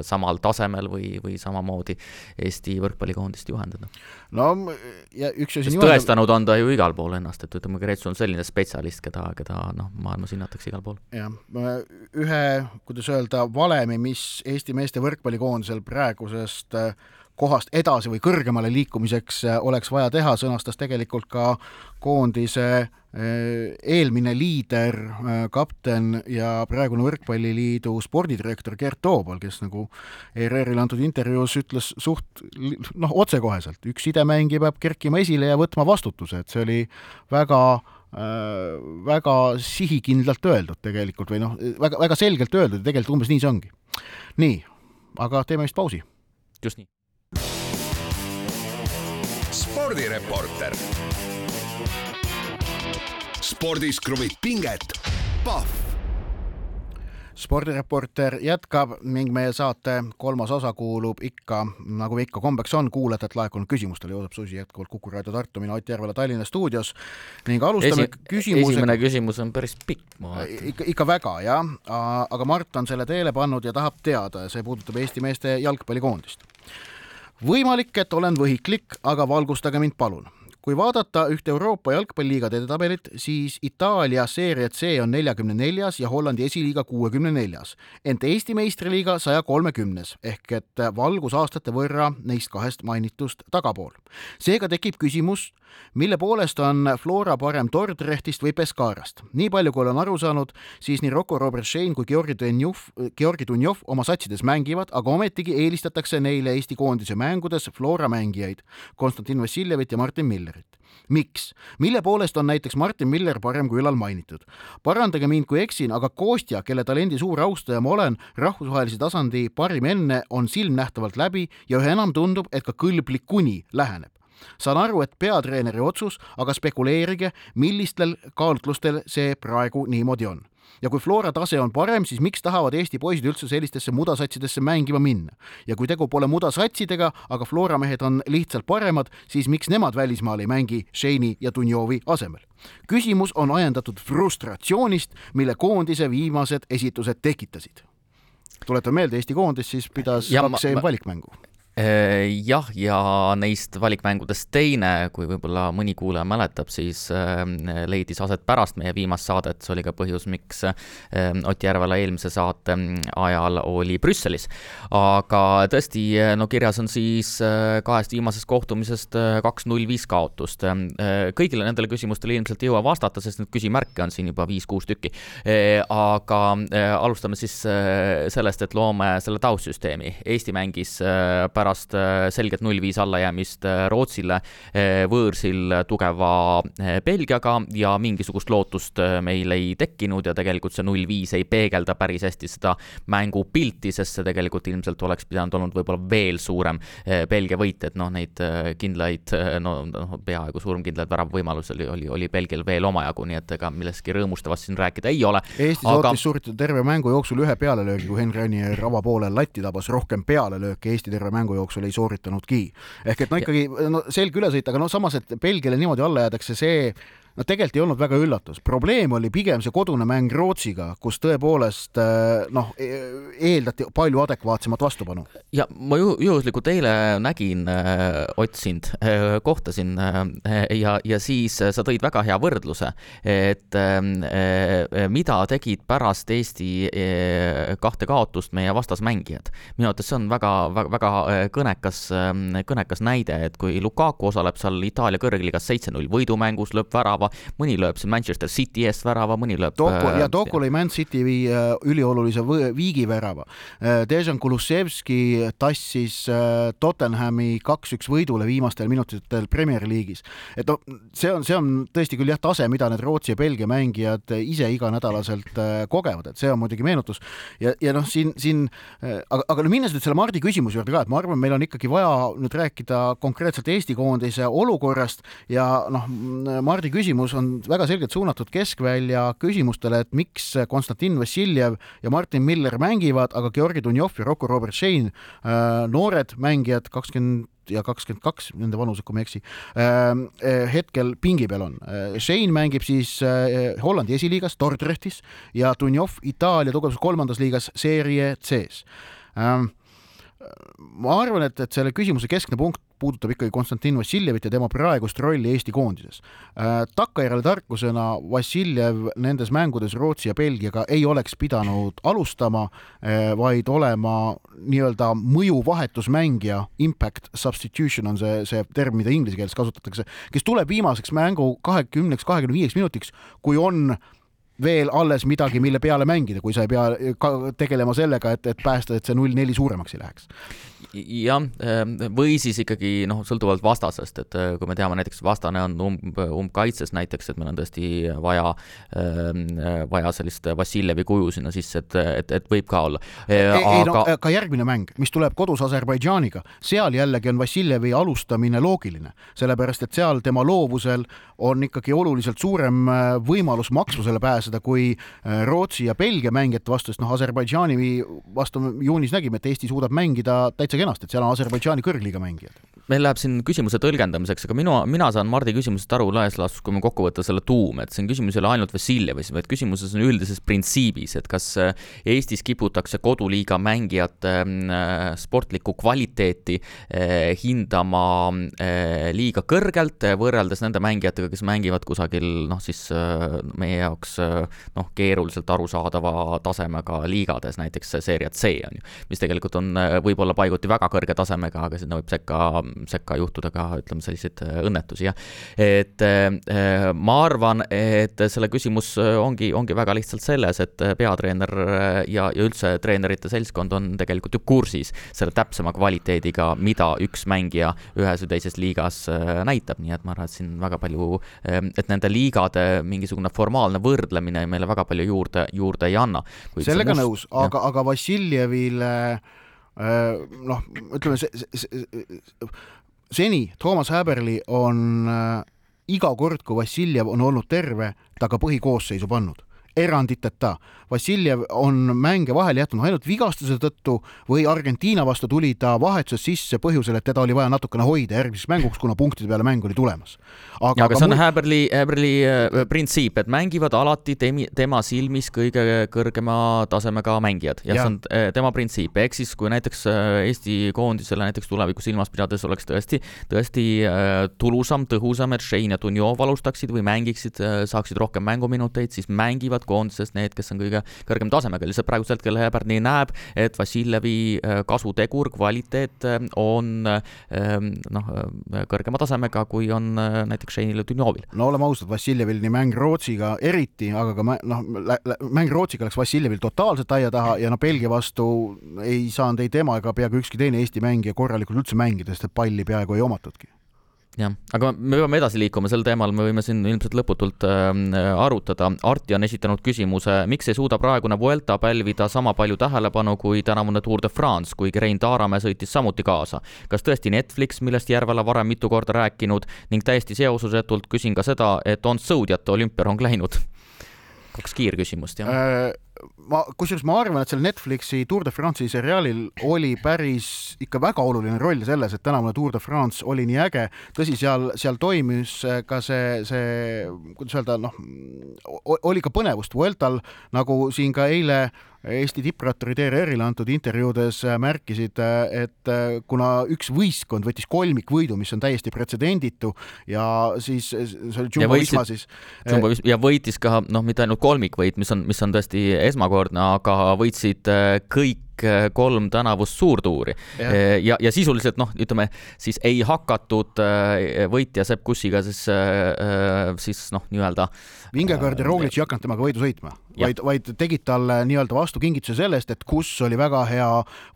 samal tasemel või, või samamoodi Eesti võrkpallikoondist juhendada? no ja üks asi sest tõestanud on ta ju igal pool ennast, et ütleme, Kreetsu on selline spetsialist, keda, keda noh, maailmas hinnatakse igal pool. jah, ühe, kuidas öelda, valemi, mis Eesti meeste võrkpallikoondisel praegusest äh, kohast edasi või kõrgemale liikumiseks äh, oleks vaja teha, sõnastas tegelikult ka koondise äh, eelmine liider, äh, kapten ja praegune Võrkpalliliidu spordidirektor Gert Toobal, kes nagu ERR-ile antud intervjuus ütles suht noh, otsekoheselt, üks sidemängija peab kerkima esile ja võtma vastutuse, et see oli väga äh, väga sihikindlalt öeldud tegelikult või noh, väga, väga selgelt öeldud ja tegelikult umbes nii see ongi. nii, aga teeme vist pausi. just nii spordireporter. spordis kruvib pinget, Pahv spordireporter jätkab ning meie saate kolmas osa kuulub ikka, nagu ikka kombeks on, kuulajatelt laekunud küsimustele. Joosep Susi jätkuvalt Kuku raadio Tartu, mina Ott Järvela Tallinna stuudios ning alustame Esi küsimusega. esimene küsimus on päris pikk, ma vaatan. ikka, ikka väga jah, aga Mart on selle teele pannud ja tahab teada ja see puudutab Eesti meeste jalgpallikoondist võimalik, et olen võhiklik, aga valgustage mind palun kui vaadata ühte Euroopa jalgpalliliigade edetabelit, siis Itaalia Serie C on neljakümne neljas ja Hollandi esiliiga kuuekümne neljas, ent Eesti meistriliiga saja kolmekümnes ehk et valgusaastate võrra neist kahest mainitust tagapool. seega tekib küsimus, mille poolest on Flora parem Dordrechtist või Pescarast. nii palju, kui olen aru saanud, siis nii Rocco Robertšein kui Georgi Dunjov, Georgi Dunjov oma satsides mängivad, aga ometigi eelistatakse neile Eesti koondise mängudes Flora mängijaid, Konstantin Vassiljevit ja Martin Millerit. Miks? mille poolest on näiteks Martin Miller parem kui ülal mainitud? parandage mind, kui eksin, aga Kostja, kelle talendi suur austaja ma olen, rahvusvahelise tasandi parim enne, on silmnähtavalt läbi ja üha enam tundub, et ka kõlblik kuni läheneb saan aru, et peatreeneri otsus, aga spekuleerige, millistel kaalutlustel see praegu niimoodi on ja kui Flora tase on parem, siis miks tahavad Eesti poisid üldse sellistesse mudasatsidesse mängima minna? ja kui tegu pole mudasatsidega, aga Flora mehed on lihtsalt paremad, siis miks nemad välismaal ei mängi Shane'i ja Dunjovi asemel? küsimus on ajendatud frustratsioonist, mille koondise viimased esitused tekitasid. tuletan meelde, Eesti koondis siis pidas ja kaks EM-valikmängu jah, ja neist valikmängudest teine, kui võib-olla mõni kuulaja mäletab, siis äh, leidis aset pärast meie viimast saadet, see oli ka põhjus, miks äh, Ott Järvela eelmise saate ajal oli Brüsselis. aga tõesti, no kirjas on siis kahest viimasest kohtumisest kaks-null viis kaotust. kõigile nendele küsimustele ilmselt ei jõua vastata, sest neid küsimärke on siin juba viis-kuus tükki. aga alustame siis sellest, et loome selle taustsüsteemi. Eesti mängis pärast pärast äh, selget null-viis allajäämist äh, Rootsile äh, võõrsil tugeva Belgiaga ja mingisugust lootust meil ei tekkinud ja tegelikult see null-viis ei peegelda päris hästi seda mängupilti, sest see tegelikult ilmselt oleks pidanud olnud võib-olla veel suurem Belgia võit, et noh, neid kindlaid, no, no peaaegu surmkindlaid väravvõimalusi oli, oli, oli Belgial veel omajagu, nii et ega millestki rõõmustavast siin rääkida ei ole. Eesti aga... suutis suuritada terve mängu jooksul ühe pealelöögi, kui Henri Anier avapoolel latti tabas, rohkem pealelööke Eesti terve mängu jooksul ei sooritanudki. ehk et no ikkagi no selge ülesõit, aga no samas, et Belgiale niimoodi alla jäädakse, see no tegelikult ei olnud väga üllatus, probleem oli pigem see kodune mäng Rootsiga, kus tõepoolest äh, noh, e-, eeldati palju adekvaatsemat vastupanu. ja ma ju juhuslikult eile nägin äh,, Ott sind äh,, kohtasin ja, ja siis sa tõid väga hea võrdluse, et äh, äh mida tegid pärast Eesti kahte kaotust meie vastasmängijad. minu arvates see on väga, väga, väga kõnekas äh,, kõnekas näide, et kui Lukaku osaleb seal Itaalia kõrgliigas seitse-null võidumängus, lööb värava, värava, mõni lööb siin Manchester City eest värava, mõni lööb Toko, ja Toko lõi Man City vii, äh, üliolulise viigivärava. Äh, Dejan Kulusevski tassis äh, Tottenhami kaks-üks võidule viimastel minutitel Premier League'is. et noh, see on, see on tõesti küll jah, tase, mida need Rootsi ja Belgia mängijad ise iganädalaselt kogevad, et see on muidugi meenutus. ja, ja noh, siin, siin aga, aga no minnes nüüd selle Mardi küsimuse juurde ka, et ma arvan, meil on ikkagi vaja nüüd rääkida konkreetselt Eesti koondise olukorrast ja noh, Mardi küsimus küsimus on väga selgelt suunatud keskvälja küsimustele, et miks Konstantin Vassiljev ja Martin Miller mängivad, aga Georgi Dunjov ja Rocco Robert Shane, äh, noored mängijad, kakskümmend ja kakskümmend kaks, nende vanused, kui ma ei eksi, äh, äh, hetkel pingi peal on. Shane mängib siis Hollandi esiliigas, Dordrechtis ja Dunjov Itaalia tugevus kolmandas liigas Serie C-s ähm, ma arvan, et, et selle küsimuse keskne punkt puudutab ikkagi Konstantin Vassiljevit ja tema praegust rolli Eesti koondises. Äh, takkajärele tarkusena Vassiljev nendes mängudes Rootsi ja Belgiaga ei oleks pidanud alustama, äh, vaid olema nii-öelda mõjuvahetusmängija, impact substitution on see, see term, mida inglise keeles kasutatakse, kes tuleb viimaseks mängu kahekümneks, kahekümne viieks minutiks, kui on veel alles midagi, mille peale mängida, kui sa ei pea tegelema sellega, et, et päästa, et see null neli suuremaks ei läheks jah, ehm, või siis ikkagi noh, sõltuvalt vastasest, et äh, kui me teame näiteks vastane on umb, umbkaitses näiteks, et meil on tõesti vaja, ehm, vaja sellist Vassiljevi kuju sinna sisse, et, et, et võib ka olla. ei aga... no ka järgmine mäng, mis tuleb kodus Aserbaidžaaniga, seal jällegi on Vassiljevi alustamine loogiline, sellepärast et seal tema loovusel on ikkagi oluliselt suurem äh, võimalus maksusele pääseda kui äh, Rootsi ja Belgia mängijate vastu, sest noh, Aserbaidžaani vastu juunis nägime, et Eesti suudab mängida täitsa kenasti, et seal on Aserbaidžaani kõrgliiga mängijad. meil läheb siin küsimuse tõlgendamiseks, aga minu, mina saan Mardi küsimusest aru laias laastus, kui me kokku võtta selle tuum, et on küsimus ei ole ainult Vassiljevis, vaid küsimuses on üldises printsiibis, et kas äh, Eestis kiputakse koduliiga mängijate sportlikku kvaliteeti hindama liiga kõrgelt võrreldes nende mängijatega, kes mängivad kusagil noh, siis äh, meie jaoks äh, noh, keeruliselt arusaadava tasemega liigades, näiteks Serie C on ju, mis tegelikult on äh, võib-olla paiguti väga kõrge tasemega, aga sinna võib sekka, sekka juhtuda ka ütleme, selliseid õnnetusi, jah. et ma arvan, et selle küsimus ongi, ongi väga lihtsalt selles, et peatreener ja, ja üldse treenerite seltskond on tegelikult ju kursis selle täpsema kvaliteediga, mida üks mängija ühes või teises liigas näitab, nii et ma arvan, et siin väga palju et nende liigade mingisugune formaalne võrdlemine meile väga palju juurde, juurde ei anna. sellega must... nõus, aga, aga Vassiljevile äh, noh, ütleme see, see, see seni Toomas Häberli on äh, iga kord, kui Vassiljev on olnud terve, ta ka põhikoosseisu pannud eranditeta. Vassiljev on mänge vahele jätnud ainult vigastuse tõttu või Argentiina vastu tuli ta vahetuses sisse põhjusel, et teda oli vaja natukene hoida järgmiseks mänguks, kuna punktide peale mäng oli tulemas. aga, aga see on mul... Häberli, Häberli äh, printsiip, et mängivad alati temi, tema silmis kõige kõrgema tasemega mängijad ja, ja. see on äh, tema printsiip, ehk siis kui näiteks äh, Eesti koondisele näiteks tulevikus silmas pidades oleks tõesti, tõesti tulusam, tõhusam, et Shane ja Dunjov alustaksid või mängiksid, saaksid rohkem mänguminuteid, siis mängivad koondises need, kes on kõige kõrgema tasemega, lihtsalt praegusel hetkel Herbert nii näeb, et Vassiljevi äh, kasutegur, kvaliteet äh, on ähm, noh, äh, kõrgema tasemega, kui on näiteks Shane'il ja Dunjovil. no oleme ausad, Vassiljevil nii mäng Rootsiga eriti, aga ka noh, mäng Rootsiga läks Vassiljevil totaalselt aia taha ja noh, Belgia vastu ei saanud ei tema ega peaaegu ükski teine Eesti mängija korralikult üldse mängida, sest et palli peaaegu ei omatudki jah, aga me peame edasi liikuma, sel teemal me võime siin ilmselt lõputult äh, arutada. Arti on esitanud küsimuse, miks ei suuda praegune Vuelta pälvida sama palju tähelepanu kui tänavune Tour de France, kuigi Rein Taaramäe sõitis samuti kaasa. kas tõesti Netflix, millest Järvela varem mitu korda rääkinud ning täiesti seosusetult küsin ka seda, et on sõudjate olümpiarong läinud? Kaks kiirküsimust, jah äh ma, kusjuures ma arvan, et sellel Netflixi Tour de France'i seriaalil oli päris ikka väga oluline roll selles, et tänavune Tour de France oli nii äge. tõsi, seal, seal toimis ka see, see, kuidas öelda, noh, oli ka põnevust Vueltal, nagu siin ka eile Eesti tippratturid ERR-ile antud intervjuudes märkisid, et kuna üks võistkond võttis kolmikvõidu, mis on täiesti pretsedenditu ja siis see oli Jumbo Visma siis. Jumbo Visma ja võitis ka noh, mitte ainult kolmikvõit, mis on, mis on tõesti esmakordne, aga võitsid äh, kõik äh, kolm tänavust suurtuuri. ja, äh, ja, ja sisuliselt noh, ütleme siis ei hakatud võitja Sepp Kussiga siis, siis noh, nii-öelda. Vingegaard ja Roglic ei hakanud temaga võidu sõitma, vaid, vaid tegid talle nii-öelda vastukingituse sellest, et Kuss oli väga hea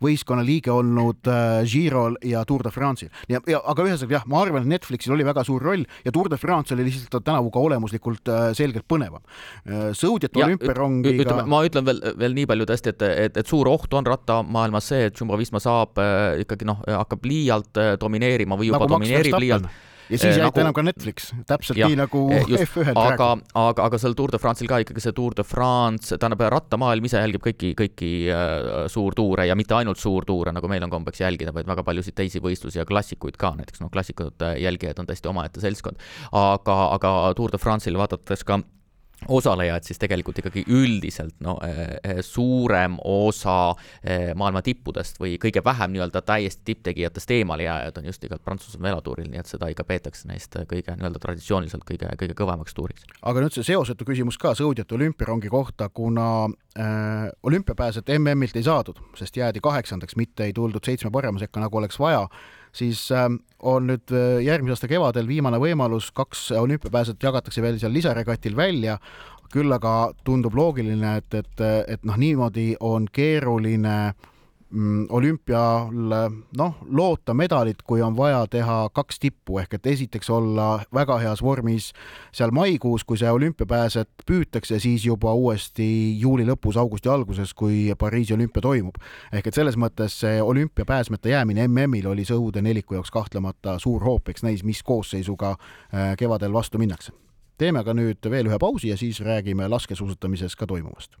võistkonnaliige olnud Girol ja Tour de France'il. ja, ja aga ühesõnaga jah, ma arvan, et Netflixil oli väga suur roll ja Tour de France oli lihtsalt tänavu ka olemuslikult selgelt põnevam. sõudjate olümpiarongiga. ma ütlen veel, veel nii palju tõesti, et, et, et suur oht on rattamaailmas see, et Jumbo Visma saab äh, ikkagi noh, hakkab liialt äh, domineerima või juba nagu domineerib liialt ja siis äh, aita nagu, enam ka Netflix, täpselt ja, nii nagu F1-l praegu. aga, aga, aga seal Tour de France'il ka ikkagi see Tour de France, tähendab rattamaailm ise jälgib kõiki, kõiki äh, suurtuure ja mitte ainult suurtuure, nagu meil on kombeks jälgida, vaid väga paljusid teisi võistlusi ja klassikuid ka, näiteks noh, klassikute jälgijad on täiesti omaette seltskond. aga, aga Tour de France'il vaadates ka osalejad, siis tegelikult ikkagi üldiselt no eh, eh, suurem osa eh, maailma tippudest või kõige vähem nii-öelda täiesti tipptegijatest eemale jääjad on just igalt Prantsusmaa velotuuril, nii et seda ikka peetakse neist kõige nii-öelda traditsiooniliselt kõige, kõige kõvemaks tuuriks. aga nüüd see seosetu küsimus ka sõudjate olümpiarongi kohta, kuna äh, olümpiapääset MM-ilt ei saadud, sest jäädi kaheksandaks, mitte ei tuldud seitsme parema sekka, nagu oleks vaja siis ähm, on nüüd äh, järgmise aasta kevadel viimane võimalus, kaks olümpiapääset jagatakse veel seal lisaregatil välja, küll aga tundub loogiline, et, et, et noh, niimoodi on keeruline äh, olümpial noh, loota medalit, kui on vaja teha kaks tippu ehk et esiteks olla väga heas vormis seal maikuus, kui see olümpiapääset püütakse, siis juba uuesti juuli lõpus, augusti alguses, kui Pariisi olümpia toimub. ehk et selles mõttes see olümpiapääsmeta jäämine MM-il oli sõude neliku jaoks kahtlemata suur hoop, eks näis, mis koosseisuga äh, kevadel vastu minnakse. teeme aga nüüd veel ühe pausi ja siis räägime laskesuusatamises ka toimuvast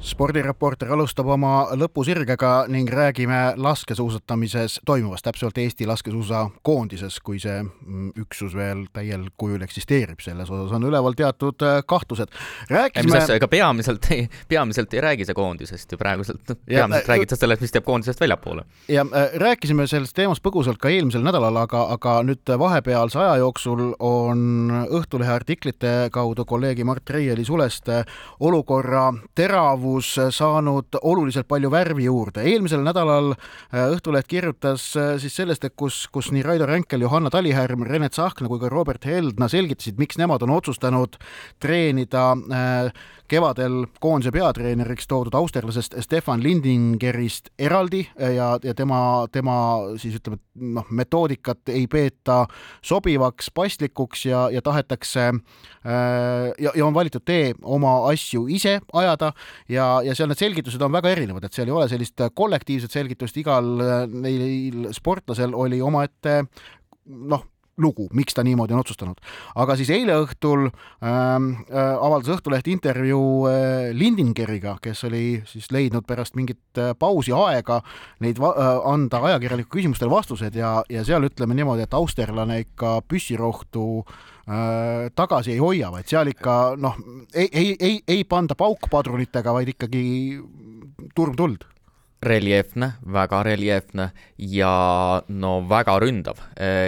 spordireporter alustab oma lõpusirgega ning räägime laskesuusatamises toimuvast, täpsemalt Eesti laskesuusakoondises, kui see mm, üksus veel täiel kujul eksisteerib, selles osas on üleval teatud äh, kahtlused. rääkisime. ega peamiselt ei, peamiselt ei räägi see koondisest ju praeguselt, peamiselt äh, räägid sa sellest, mis jääb koondisest väljapoole. ja äh, rääkisime sellest teemast põgusalt ka eelmisel nädalal, aga, aga nüüd vahepealse aja jooksul on Õhtulehe artiklite kaudu kolleegi Mart Reieli sulest olukorra teravus tegevus saanud oluliselt palju värvi juurde. eelmisel nädalal äh, Õhtuleht kirjutas äh, siis sellest, et kus, kus nii Raido Ränkel, Johanna Talihärm, Rene Tsahkna kui ka Robert Heldna selgitasid, miks nemad on otsustanud treenida äh, kevadel koondise peatreeneriks toodud austerlasest Stefan Lindingerist eraldi ja, ja tema, tema siis ütleme, noh, metoodikat ei peeta sobivaks, pastlikuks ja, ja tahetakse äh, ja, ja on valitud tee oma asju ise ajada ja, ja seal need selgitused on väga erinevad, et seal ei ole sellist kollektiivset selgitust, igal neil sportlasel oli omaette noh, lugu, miks ta niimoodi on otsustanud. aga siis eile õhtul ähm, äh, avaldas Õhtuleht intervjuu äh, Lindingeriga, kes oli siis leidnud pärast mingit äh, pausi aega neid äh, anda ajakirjaniku küsimustele vastused ja, ja seal ütleme niimoodi, et austerlane ikka püssirohtu äh, tagasi ei hoia, vaid seal ikka noh, ei, ei, ei, ei panda paukpadrunitega, vaid ikkagi turm tuld reljeefne, väga reljeefne ja no väga ründav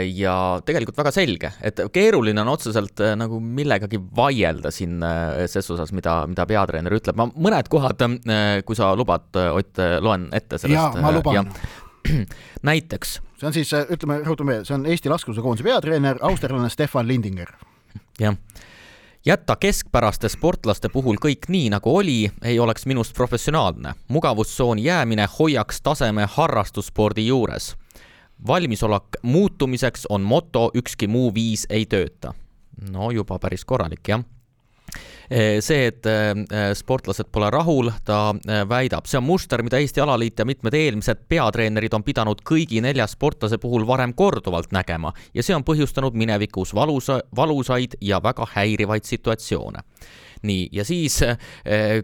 ja tegelikult väga selge, et keeruline on otseselt äh, nagu millegagi vaielda siin äh, ses osas, mida, mida peatreener ütleb, ma mõned kohad, äh, kui sa lubad, Ott, loen ette sellest. jaa, ma luban. [clears throat] näiteks. see on siis, ütleme, rõhutame see on Eesti laskesuusakoondise peatreener, austerlane Stefan Lindinger. jah jätta keskpäraste sportlaste puhul kõik nii, nagu oli, ei oleks minust professionaalne. mugavustsooni jäämine hoiaks taseme harrastusspordi juures. valmisolek muutumiseks on moto, ükski muu viis ei tööta. no juba päris korralik, jah see, et eh, sportlased pole rahul, ta eh, väidab, see on muster, mida Eesti alaliit ja mitmed eelmised peatreenerid on pidanud kõigi nelja sportlase puhul varem korduvalt nägema ja see on põhjustanud minevikus valusa, valusaid ja väga häirivaid situatsioone. Nii, ja siis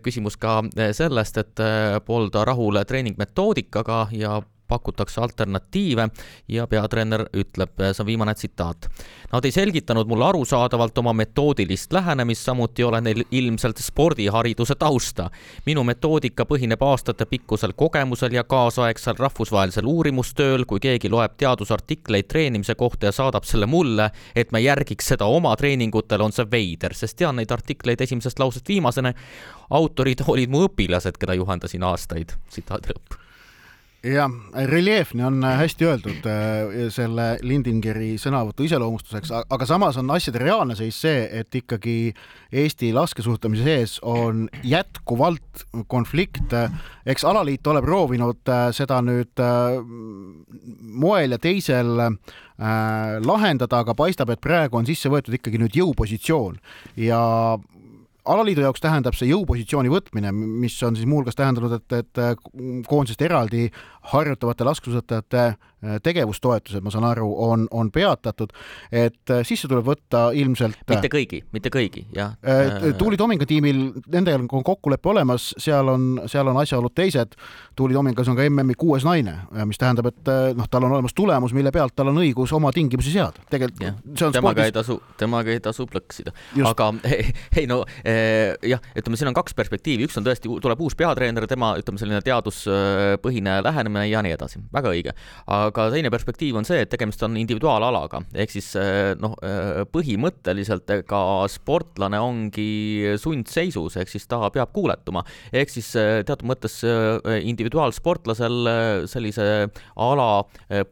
küsimus ka sellest, et polda rahul treeningmetoodikaga ja pakutakse alternatiive ja peatreener ütleb, see on viimane tsitaat. Nad ei selgitanud mulle arusaadavalt oma metoodilist lähenemist, samuti ei ole neil ilmselt spordihariduse tausta. minu metoodika põhineb aastatepikkusel kogemusel ja kaasaegsel rahvusvahelisel uurimustööl, kui keegi loeb teadusartikleid treenimise kohta ja saadab selle mulle, et me järgiks seda oma treeningutel, on see veider, sest tean neid artikleid esimesest lausest viimaseni. autorid olid mu õpilased, keda juhendasin aastaid. tsitaadi lõpp jah, reljeefne on äh, hästi öeldud äh, selle Lindingeri sõnavõtu iseloomustuseks, aga samas on asjade reaalne seis see, et ikkagi Eesti laskesuusatamise sees on jätkuvalt konflikte. eks alaliit ole proovinud äh, seda nüüd moel ja teisel lahendada, aga paistab, et praegu on sisse võetud ikkagi nüüd jõupositsioon ja alaliidu jaoks tähendab see jõupositsiooni võtmine, mis on siis muuhulgas tähendanud, et, et koondisest eraldi harjutavate laskesuusatajate äh, tegevustoetused, ma saan aru, on, on peatatud, et äh, sisse tuleb võtta ilmselt mitte kõigi, mitte kõigi, jah. Äh, Tuuli Tominga tiimil, nendel on kokkulepe olemas, seal on, seal on asjaolud teised. Tuuli Tomingas on ka MM-i kuues naine, mis tähendab, et noh, tal on olemas tulemus, mille pealt tal on õigus oma tingimusi seada. tegelikult see on temaga spordis... ei tasu, temaga ei tasu plõksida. aga [laughs] ei, ei no jah, ütleme, siin on kaks perspektiivi, üks on tõesti, tuleb uus peatreener, tema ütleme, selline teaduspõhine lähenemine, ja nii edasi, väga õige. Aga teine perspektiiv on see, et tegemist on individuaalalaga, ehk siis eh, noh, eh, põhimõtteliselt ega sportlane ongi sundseisus, ehk siis ta peab kuuletuma. ehk siis eh, teatud mõttes individuaalsportlasel sellise ala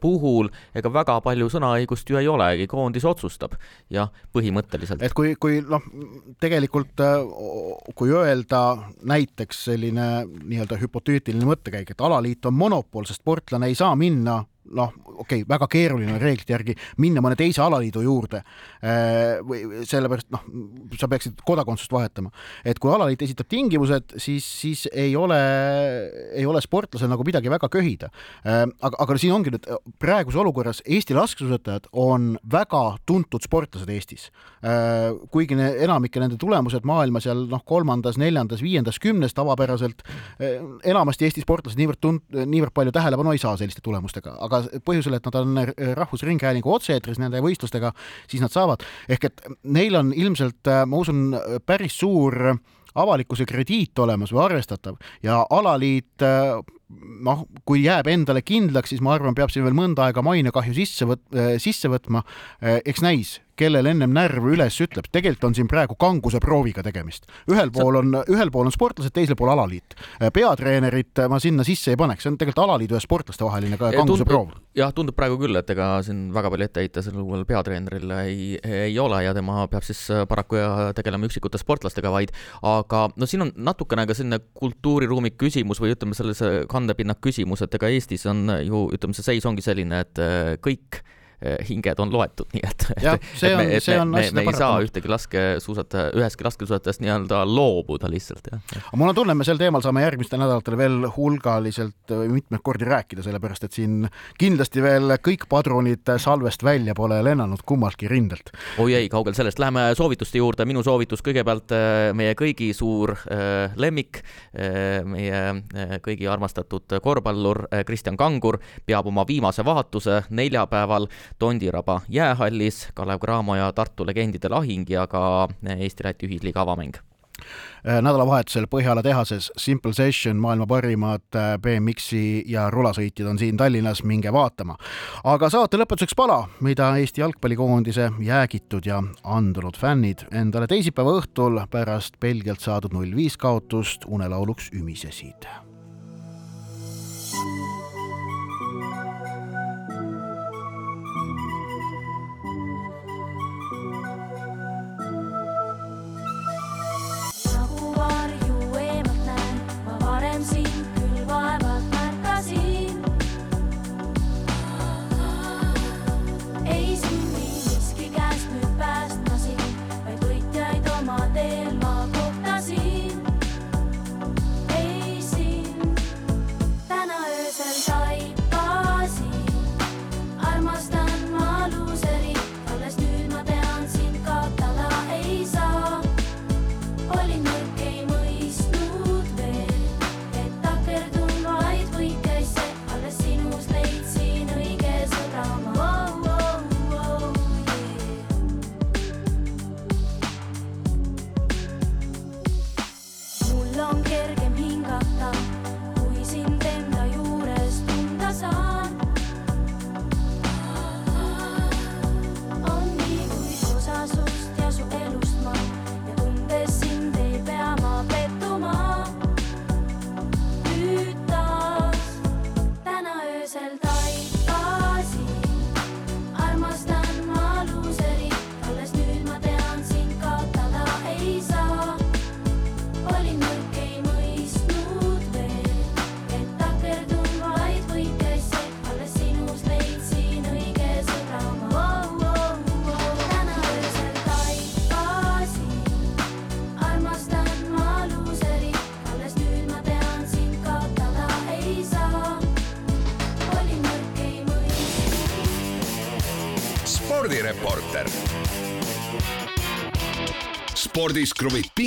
puhul ega väga palju sõnaõigust ju ei olegi, koondis otsustab, jah, põhimõtteliselt. et kui, kui noh, tegelikult kui öelda näiteks selline nii-öelda hüpoteetiline mõttekäik, et alaliit on monopol, sest sportlane ei saa minna noh, okei okay,, väga keeruline on reeglite järgi minna mõne teise alaliidu juurde äh, või sellepärast noh, sa peaksid kodakondsust vahetama. et kui alaliit esitab tingimused, siis, siis ei ole, ei ole sportlasel nagu midagi väga köhida. Äh, aga, aga siin ongi nüüd praeguses olukorras Eesti laskesuusatajad on väga tuntud sportlased Eestis. Äh, kuigi ne, enamike nende tulemused maailma seal noh, kolmandas, neljandas, viiendas, kümnes tavapäraselt, enamasti Eesti sportlased niivõrd tunt-, niivõrd palju tähelepanu ei saa selliste tulemustega, aga aga põhjusel, et nad on Rahvusringhäälingu otse-eetris nende võistlustega, siis nad saavad, ehk et neil on ilmselt, ma usun, päris suur avalikkuse krediit olemas või arvestatav ja alaliit noh, kui jääb endale kindlaks, siis ma arvan, peab siin veel mõnda aega mainekahju sisse võt-, sisse võtma, eks näis kellel ennem närv üles ütleb, tegelikult on siin praegu kanguse prooviga tegemist. ühel pool on, ühel pool on sportlased, teisel pool alaliit. peatreenerit ma sinna sisse ei paneks, see on tegelikult alaliidu ja sportlaste vaheline kanguse proov. jah, tundub praegu küll, et ega siin väga palju ette heita sellel uuel peatreeneril ei, ei ole ja tema peab siis paraku tegelema üksikute sportlastega vaid, aga no siin on natukene ka selline kultuuriruumi küsimus või ütleme, sellise kandepinna küsimus, et ega Eestis on ju ütleme, see seis ongi selline, et kõik Eh, hinged on loetud, [laughs] nii et, et, et me, et me, me, me ei saa ühtegi laskesuusataja, ühestki laskesuusatajast nii-öelda loobuda lihtsalt, jah. aga mul on tunne, me sel teemal saame järgmistel nädalatel veel hulgaliselt mitmeid kordi rääkida, sellepärast et siin kindlasti veel kõik padrunid salvest välja pole lennanud kummaltki rindelt. oi ei, kaugel sellest, läheme soovituste juurde, minu soovitus kõigepealt eh, meie kõigi suur lemmik meie kõigi armastatud korvpallur Kristjan Kangur peab oma viimase vaatuse neljapäeval Tondiraba jäähallis, Kalev Cramo ja Tartu legendide lahing ja ka Eesti-Läti ühisliiga avamäng äh, nädalavahetusel Põhjala tehases Simple Session, maailma parimad äh, BMX-i ja rulasõitjad on siin Tallinnas, minge vaatama. aga saate lõpetuseks pala, mida Eesti jalgpallikoondise jäägitud ja andunud fännid endale teisipäeva õhtul pärast Belgialt saadud null viis kaotust unelauluks ümisesid spordis kruvib pinget, Pahv